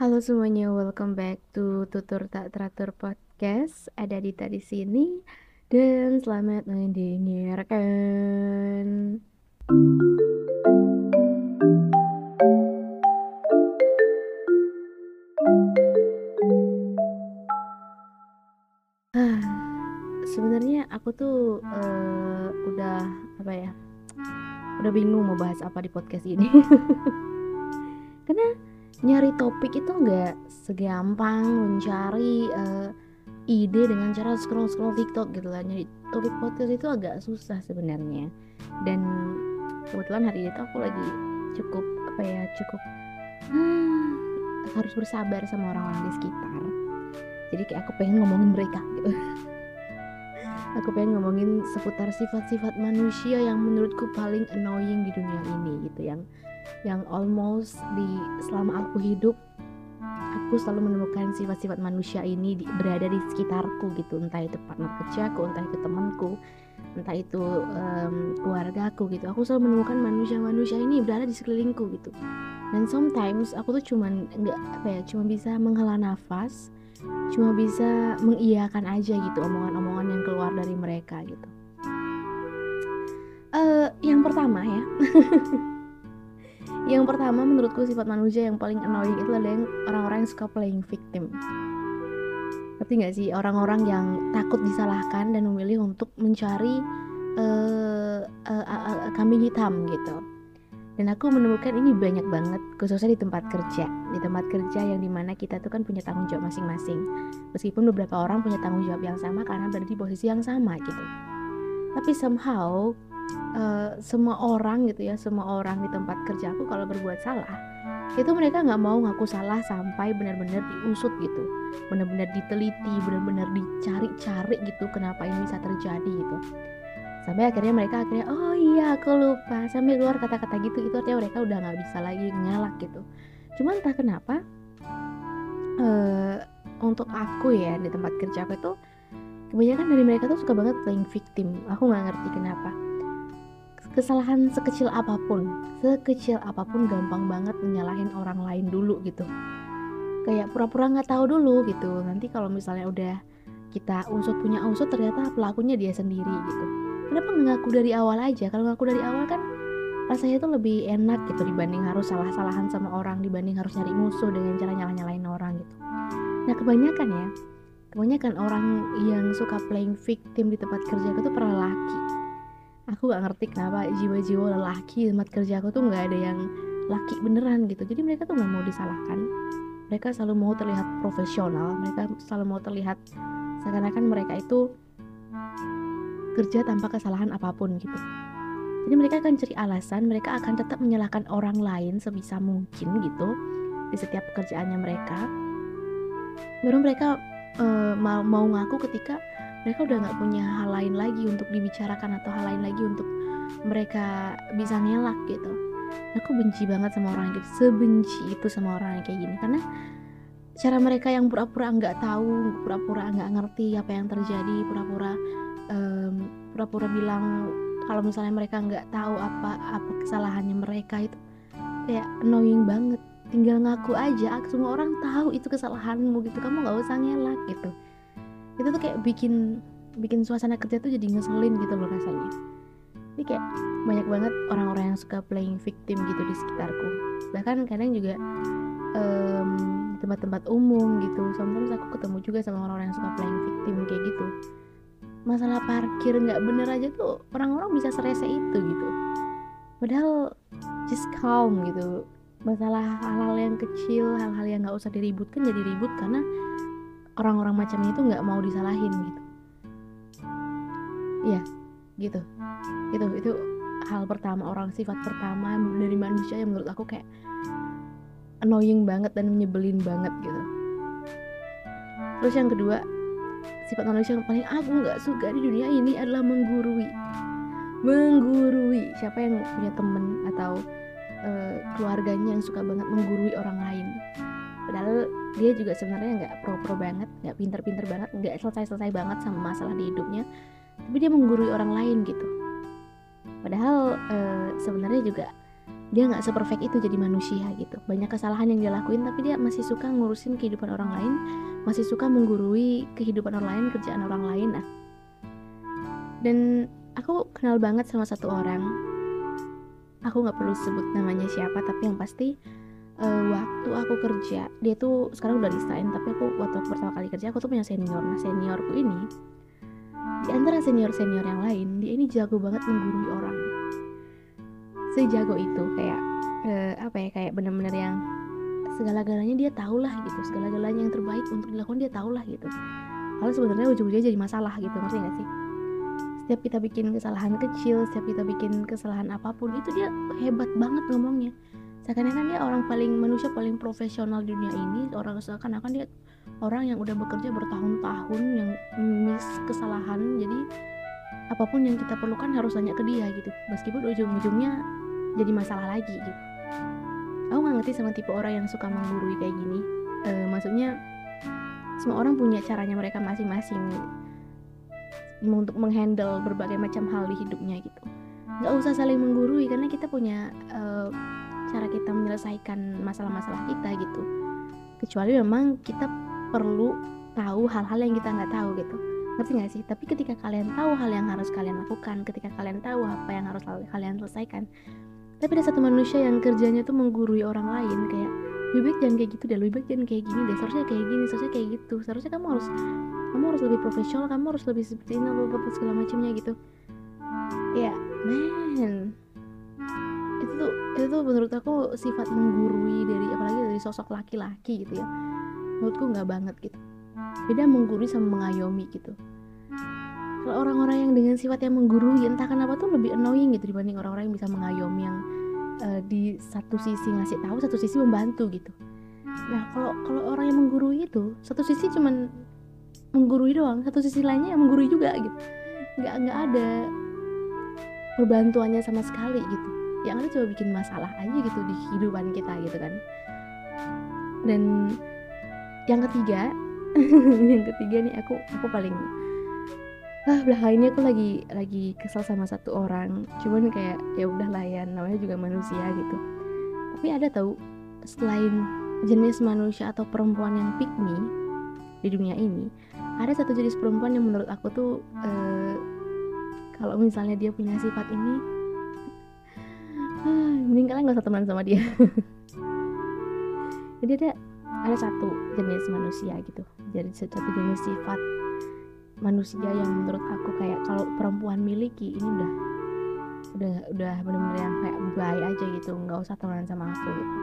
Halo semuanya, welcome back to Tutur Tak Teratur Podcast. Ada Dita di sini dan selamat mendengarkan. Ah, sebenarnya aku tuh uh, udah apa ya? Udah bingung mau bahas apa di podcast ini. Karena nyari topik itu nggak segampang mencari uh, ide dengan cara scroll scroll TikTok gitu lah. Nyari topik podcast itu agak susah sebenarnya. Dan kebetulan hari itu aku lagi cukup apa ya cukup hmm, harus bersabar sama orang-orang di sekitar. Jadi kayak aku pengen ngomongin mereka gitu. Aku pengen ngomongin seputar sifat-sifat manusia yang menurutku paling annoying di dunia ini gitu yang yang almost di selama aku hidup aku selalu menemukan sifat-sifat manusia ini di, berada di sekitarku gitu. Entah itu partner kerjaku entah itu temanku entah itu um, keluargaku gitu. Aku selalu menemukan manusia-manusia ini berada di sekelilingku gitu. Dan sometimes aku tuh cuman nggak apa ya cuma bisa menghela nafas cuma bisa mengiyakan aja gitu omongan-omongan yang keluar dari mereka gitu. Uh, yang pertama ya yang pertama menurutku sifat manusia yang paling annoying itu adalah orang-orang yang suka playing victim. Ngerti gak sih? Orang-orang yang takut disalahkan dan memilih untuk mencari uh, uh, uh, kambing hitam gitu. Dan aku menemukan ini banyak banget khususnya di tempat kerja. Di tempat kerja yang di mana kita tuh kan punya tanggung jawab masing-masing. Meskipun beberapa orang punya tanggung jawab yang sama karena berada di posisi yang sama gitu. Tapi somehow uh, semua orang gitu ya semua orang di tempat kerjaku kalau berbuat salah itu mereka nggak mau ngaku salah sampai benar-benar diusut gitu. Benar-benar diteliti benar-benar dicari-cari gitu kenapa ini bisa terjadi gitu. Sampai akhirnya mereka akhirnya oh iya aku lupa. Sampai keluar kata-kata gitu itu artinya mereka udah nggak bisa lagi ngelak gitu. Cuman entah kenapa uh, untuk aku ya di tempat kerja aku itu kebanyakan dari mereka tuh suka banget playing victim. Aku nggak ngerti kenapa kesalahan sekecil apa pun sekecil apa pun gampang banget menyalahin orang lain dulu gitu. Kayak pura-pura nggak tahu dulu gitu. Nanti kalau misalnya udah kita usut punya usut ternyata pelakunya dia sendiri gitu. Kenapa nggak ngaku dari awal aja? Kalau ngaku dari awal kan rasanya tuh lebih enak gitu dibanding harus salah-salahan sama orang dibanding harus nyari musuh dengan cara nyalah-nyalahin orang gitu. Nah kebanyakan ya kebanyakan orang yang suka playing victim di tempat kerja itu para laki aku gak ngerti kenapa jiwa-jiwa lelaki tempat kerja aku tuh nggak ada yang laki beneran gitu. Jadi mereka tuh nggak mau disalahkan. Mereka selalu mau terlihat profesional. Mereka selalu mau terlihat seakan-akan mereka itu kerja tanpa kesalahan apa pun gitu. Jadi mereka akan cari alasan mereka akan tetap menyalahkan orang lain sebisa mungkin gitu di setiap pekerjaannya mereka. Baru mereka uh, mau ngaku ketika mereka udah nggak punya hal lain lagi untuk dibicarakan atau hal lain lagi untuk mereka bisa ngelak gitu. Aku benci banget sama orang gitu sebenci itu sama orang kayak gini. Karena cara mereka yang pura-pura nggak tahu pura-pura nggak ngerti apa yang terjadi pura-pura um, pura-pura bilang kalau misalnya mereka nggak tahu apa apa kesalahannya mereka itu kayak annoying banget. Tinggal ngaku aja semua orang tahu itu kesalahanmu gitu. Kamu nggak usah ngelak gitu itu tuh kayak bikin bikin suasana kerja tuh jadi ngeselin gitu loh rasanya. Ini kayak banyak banget orang-orang yang suka playing victim gitu di sekitarku. Bahkan kadang juga um, di tempat-tempat umum gitu. Sometimes aku ketemu juga sama orang-orang yang suka playing victim kayak gitu. Masalah parkir nggak bener aja tuh orang-orang bisa serese itu gitu. Padahal just calm gitu. Masalah hal-hal yang kecil hal-hal yang nggak usah diributkan jadi ribut karena orang-orang macam itu nggak mau disalahin gitu. Iya gitu. Itu itu hal pertama orang sifat pertama dari manusia yang menurut aku kayak annoying banget dan nyebelin banget gitu. Terus yang kedua sifat manusia yang paling aku nggak suka di dunia ini adalah menggurui. Menggurui. Siapa yang punya temen atau uh, keluarganya yang suka banget menggurui orang lain? Padahal dia juga sebenarnya nggak pro-pro banget nggak pinter-pinter banget nggak selesai-selesai banget sama masalah di hidupnya tapi dia menggurui orang lain gitu. Padahal e, sebenarnya juga dia nggak seperfect itu jadi manusia gitu. Banyak kesalahan yang dia lakuin tapi dia masih suka ngurusin kehidupan orang lain masih suka menggurui kehidupan orang lain kerjaan orang lain nah dan aku kenal banget sama satu orang. Aku nggak perlu sebut namanya siapa tapi yang pasti uh, waktu aku kerja dia tuh sekarang udah resign tapi aku waktu aku pertama kali kerja aku tuh punya senior. Nah seniorku ini di antara senior senior yang lain dia ini jago banget menggurui orang. Sejago itu kayak uh, apa ya kayak bener-bener yang segala-galanya dia tahu lah gitu segala-galanya yang terbaik untuk dilakukan dia tahu lah gitu. Kalau sebenarnya ujung-ujungnya jadi masalah gitu ngerti gak sih? Setiap kita bikin kesalahan kecil setiap kita bikin kesalahan apa pun itu dia hebat banget ngomongnya seakan-akan dia orang paling manusia paling profesional di dunia ini orang seakan-akan dia orang yang udah bekerja bertahun-tahun yang miss kesalahan. Jadi apa pun yang kita perlukan harus tanya ke dia gitu. Meskipun ujung-ujungnya jadi masalah lagi gitu. Aku nggak ngerti sama tipe orang yang suka menggurui kayak gini. E, maksudnya semua orang punya caranya mereka masing-masing untuk menghandle berbagai macam hal di hidupnya gitu. Nggak usah saling menggurui karena kita punya e, cara kita menyelesaikan masalah-masalah kita gitu. Kecuali memang kita perlu tahu hal-hal yang kita nggak tahu gitu. Ngerti gak sih? Tapi ketika kalian tahu hal yang harus kalian lakukan ketika kalian tahu apa yang harus kalian selesaikan tapi ada satu manusia yang kerjanya tuh menggurui orang lain kayak lebih baik jangan kayak gitu deh lebih baik jangan kayak gini deh seharusnya kayak gini seharusnya kayak gitu seharusnya kamu harus kamu harus lebih profesional kamu harus lebih seperti ini segala macamnya gitu. Ya man. itu tuh itu menurut aku sifat menggurui dari apalagi dari sosok laki-laki gitu ya. Menurutku nggak banget gitu. Beda menggurui sama mengayomi gitu. Kalau orang-orang yang dengan sifat yang menggurui entah kenapa tuh lebih annoying gitu dibanding orang-orang yang bisa mengayomi yang uh, di satu sisi ngasih tahu satu sisi membantu gitu. Nah kalau kalau orang yang menggurui itu satu sisi cuman menggurui doang satu sisi lainnya yang menggurui juga gitu. Nggak nggak ada perbantuannya sama sekali gitu yang ada coba bikin masalah aja gitu di kehidupan kita gitu kan. Dan yang ketiga yang ketiga nih aku aku paling ah belakangan ini aku lagi lagi kesel sama satu orang. Cuman kayak ya udah layan namanya juga manusia gitu. Tapi ada tau selain jenis manusia atau perempuan yang pick me di dunia ini ada satu jenis perempuan yang menurut aku tuh uh, kalau misalnya dia punya sifat ini mending kalian gak usah teman sama dia. Jadi ada ada satu jenis manusia gitu. Jadi satu jenis sifat manusia yang menurut aku kayak kalau perempuan miliki ini udah udah udah benar-benar yang kayak baik aja gitu. Nggak usah temenan sama aku gitu.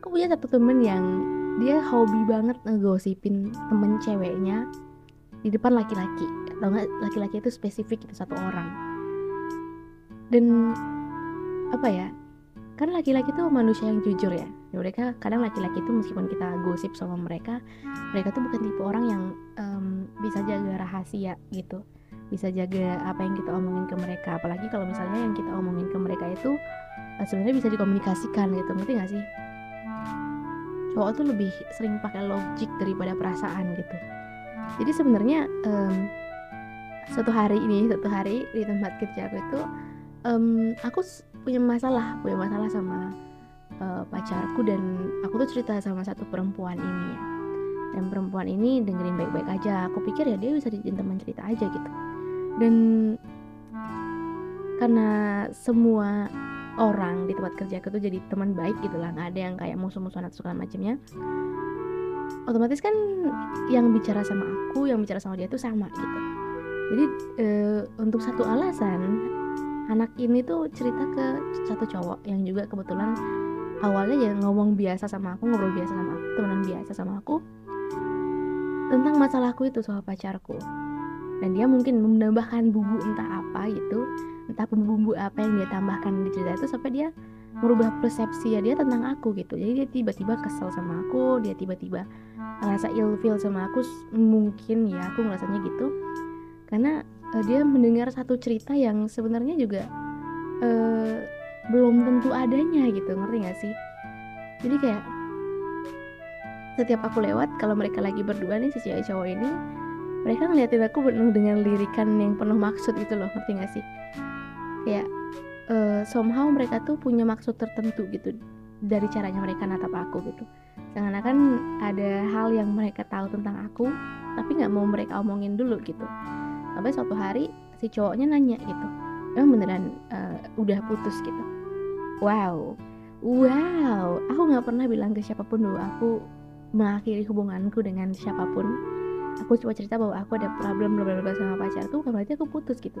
Aku punya satu temen yang dia hobi banget ngegosipin temen ceweknya di depan laki-laki. Atau laki-laki itu spesifik itu satu orang. Dan apa ya? Kan laki-laki tuh manusia yang jujur ya. Mereka kadang laki-laki itu meskipun kita gosip sama mereka mereka tuh bukan tipe orang yang um, bisa jaga rahasia gitu. Bisa jaga apa yang kita omongin ke mereka. Apalagi kalau misalnya yang kita omongin ke mereka itu uh, sebenarnya bisa dikomunikasikan gitu. Ngerti gak sih? Cowok tuh lebih sering pakai logik daripada perasaan gitu. Jadi sebenarnya um, suatu hari ini suatu hari di tempat kerja aku itu um, aku punya masalah punya masalah sama uh, pacarku dan aku tuh cerita sama satu perempuan ini. Ya dan perempuan ini dengerin baik-baik aja. Aku pikir ya dia bisa dijadiin teman cerita aja gitu. Dan karena semua orang di tempat kerja aku tuh jadi teman baik gitu lah. Nggak ada yang kayak musuh-musuhan atau segala macamnya otomatis kan yang bicara sama aku yang bicara sama dia tuh sama gitu. Jadi e, untuk satu alasan anak ini tuh cerita ke satu cowok yang juga kebetulan awalnya ya ngomong biasa sama aku ngobrol biasa sama aku temenan biasa sama aku tentang masalahku itu soal pacarku. Dan dia mungkin menambahkan bumbu entah apa gitu entah bumbu-bumbu apa yang dia tambahkan di cerita itu sampai dia merubah persepsi ya dia tentang aku gitu. Jadi dia tiba-tiba kesel sama aku dia tiba-tiba rasa ilfeel sama aku mungkin ya aku ngerasanya gitu. Karena uh, dia mendengar satu cerita yang sebenarnya juga uh, belum tentu adanya gitu ngerti gak sih? Jadi kayak setiap aku lewat kalau mereka lagi berdua nih si cewek cowok ini mereka ngeliatin aku penuh dengan lirikan yang penuh maksud itu loh ngerti gak sih? Kayak uh, somehow mereka tuh punya maksud tertentu gitu dari caranya mereka natap aku gitu. Seakan-akan ada hal yang mereka tahu tentang aku tapi nggak mau mereka omongin dulu gitu sampai suatu hari si cowoknya nanya gitu. Emang beneran uh, udah putus gitu? Wow. Wow. Aku nggak pernah bilang ke siapa pun dulu aku mengakhiri hubunganku dengan siapa pun. Aku cuma cerita bahwa aku ada problem bla bla sama pacarku bukan berarti aku putus gitu.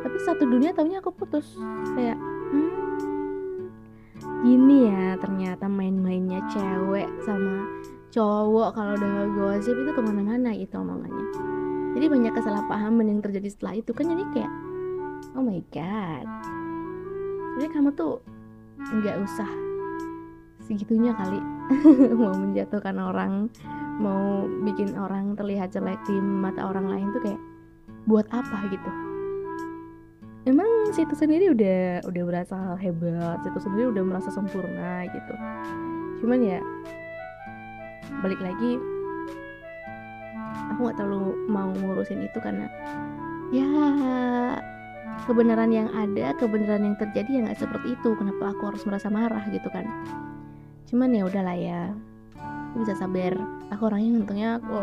Tapi satu dunia tahunya aku putus. Kayak hmm, gini ya ternyata main-mainnya cewek sama cowok kalau udah ngegosip itu ke mana-mana itu omongannya jadi banyak kesalahpahaman yang terjadi setelah itu kan jadi kayak oh my god. Jadi kamu tuh nggak usah segitunya kali. Mau menjatuhkan orang mau bikin orang terlihat jelek di mata orang lain tuh kayak buat apa gitu? Emang situ sendiri udah udah berasa hebat situ sendiri udah merasa sempurna gitu. Cuman ya balik lagi aku nggak terlalu mau ngurusin itu karena ya kebenaran yang ada kebenaran yang terjadi ya nggak seperti itu. Kenapa aku harus merasa marah gitu kan? Cuman ya udahlah ya aku bisa sabar. Aku orangnya untungnya aku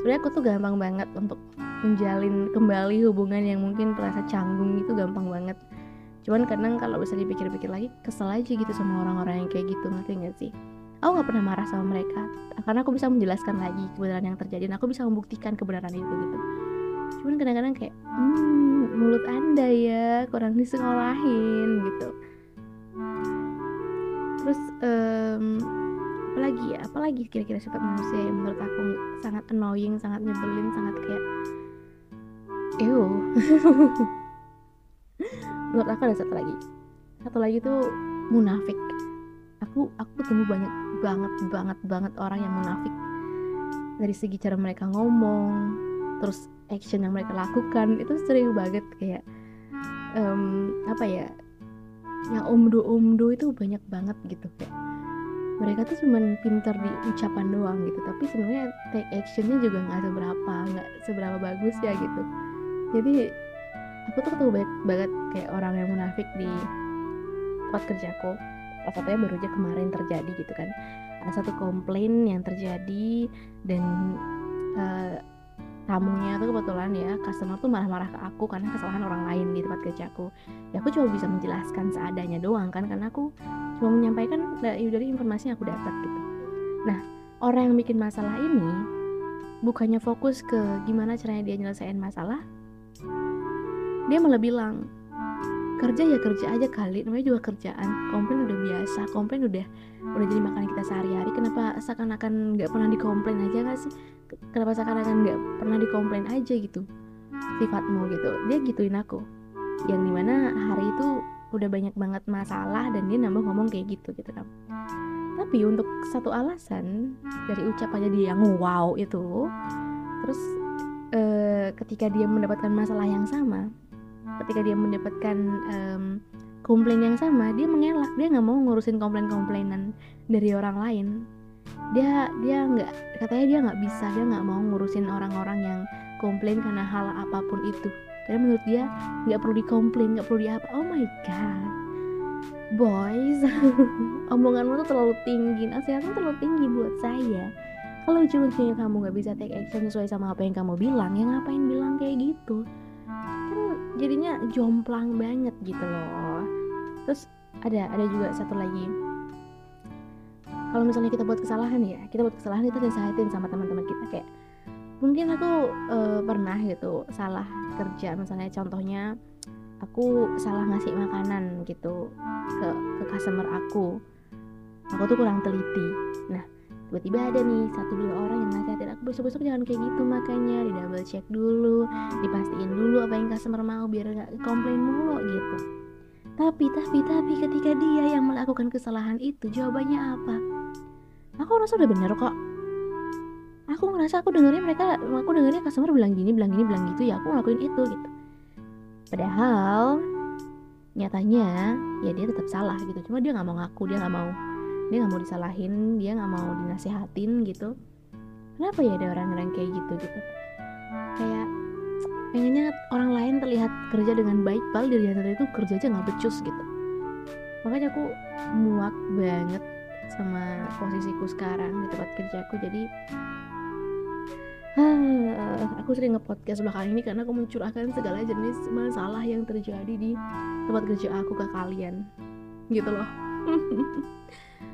sebenarnya aku tuh gampang banget untuk menjalin kembali hubungan yang mungkin terasa canggung itu gampang banget. Cuman kadang kalau bisa dipikir-pikir lagi kesel aja gitu sama orang-orang yang kayak gitu ngerti gak sih aku nggak pernah marah sama mereka karena aku bisa menjelaskan lagi kebenaran yang terjadi dan aku bisa membuktikan kebenaran itu gitu. Cuman kadang-kadang kayak hmm, mulut anda ya kurang disekolahin gitu. Terus um, apalagi ya apalagi kira-kira sifat manusia yang menurut aku sangat annoying sangat nyebelin sangat kayak ew. Menurut aku ada satu lagi. Satu lagi tuh munafik. Aku aku ketemu banyak banget banget banget orang yang munafik. Dari segi cara mereka ngomong terus action yang mereka lakukan itu sering banget kayak um, apa ya yang omdo omdo itu banyak banget gitu kayak mereka tuh cuman pinter di ucapan doang gitu tapi sebenarnya take actionnya juga nggak seberapa nggak seberapa bagus ya gitu. Jadi aku tuh ketemu banyak banget kayak orang yang munafik di tempat kerjaku salah satunya baru aja kemarin terjadi gitu kan. Ada satu komplain yang terjadi dan uh, tamunya tuh kebetulan ya customer tuh marah-marah ke aku karena kesalahan orang lain di tempat kerjaku ya aku cuma bisa menjelaskan seadanya doang kan karena aku cuma menyampaikan dari, dari informasi yang aku dapat gitu. Nah orang yang bikin masalah ini bukannya fokus ke gimana caranya dia nyelesain masalah dia malah bilang kerja ya kerja aja kali. Namanya juga kerjaan. Komplain udah biasa. Komplain udah udah jadi makanan kita sehari-hari. Kenapa seakan-akan nggak pernah dikomplain aja gak sih? Kenapa seakan-akan nggak pernah dikomplain aja gitu? Sifatmu gitu. Dia gituin aku. Yang di mana hari itu udah banyak banget masalah dan dia nambah ngomong kayak gitu gitu kan. Tapi untuk satu alasan dari ucapannya dia yang wow itu terus eh, ketika dia mendapatkan masalah yang sama ketika dia mendapatkan um, komplain yang sama dia mengelak. Dia nggak mau ngurusin komplain-komplainan dari orang lain. Dia dia nggak katanya dia nggak bisa dia nggak mau ngurusin orang-orang yang komplain karena hal apa pun itu. Karena menurut dia nggak perlu dikomplain nggak perlu diapa oh my god. Boys omonganmu tuh terlalu tinggi nasihatmu terlalu tinggi buat saya. Kalau ujung-ujungnya kamu nggak bisa take action sesuai sama apa yang kamu bilang ya ngapain bilang kayak gitu jadinya jomplang banget gitu loh. Terus ada ada juga satu lagi. Kalau misalnya kita buat kesalahan ya kita buat kesalahan itu disahitin sama teman-teman kita. Kayak mungkin aku uh, pernah gitu salah kerja misalnya contohnya aku salah ngasih makanan gitu ke ke customer aku. Aku tuh kurang teliti. Nah tiba-tiba ada nih satu dua orang nasihatin aku besok-besok jangan kayak gitu makanya di double check dulu dipastiin dulu apa yang customer mau biar nggak komplain mulu gitu. Tapi tapi tapi ketika dia yang melakukan kesalahan itu jawabannya apa? Aku ngerasa udah bener kok. Aku ngerasa aku dengerin mereka aku dengerin customer bilang gini bilang gini bilang gitu ya aku ngelakuin itu gitu. Padahal nyatanya ya dia tetap salah gitu. Cuma dia nggak mau ngaku dia nggak mau dia nggak mau disalahin dia nggak mau dinasehatin gitu kenapa ya ada orang-orang kayak gitu gitu? Kayak pengennya orang lain terlihat kerja dengan baik padahal diri sendiri itu kerja aja nggak becus gitu. Makanya aku muak banget sama posisiku sekarang di tempat kerjaku jadi ah, aku sering nge-podcast belakangan ini karena aku mencurahkan segala jenis masalah yang terjadi di tempat kerja aku ke kalian. Gitu loh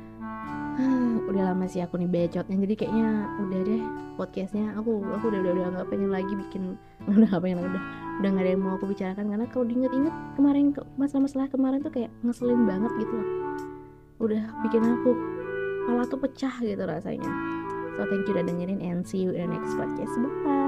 udah lama sih aku nih becotnya jadi kayaknya udah deh podcastnya. Aku aku udah udah udah nggak pengen lagi bikin udah nggak pengen udah udah nggak ada yang mau aku bicarakan. Karena kalau diinget-inget kemarin masalah-masalah kemarin tuh kayak ngeselin banget gitu loh. Udah bikin aku kepala tuh pecah gitu rasanya. So thank you udah dengerin and see you in the next podcast. Bye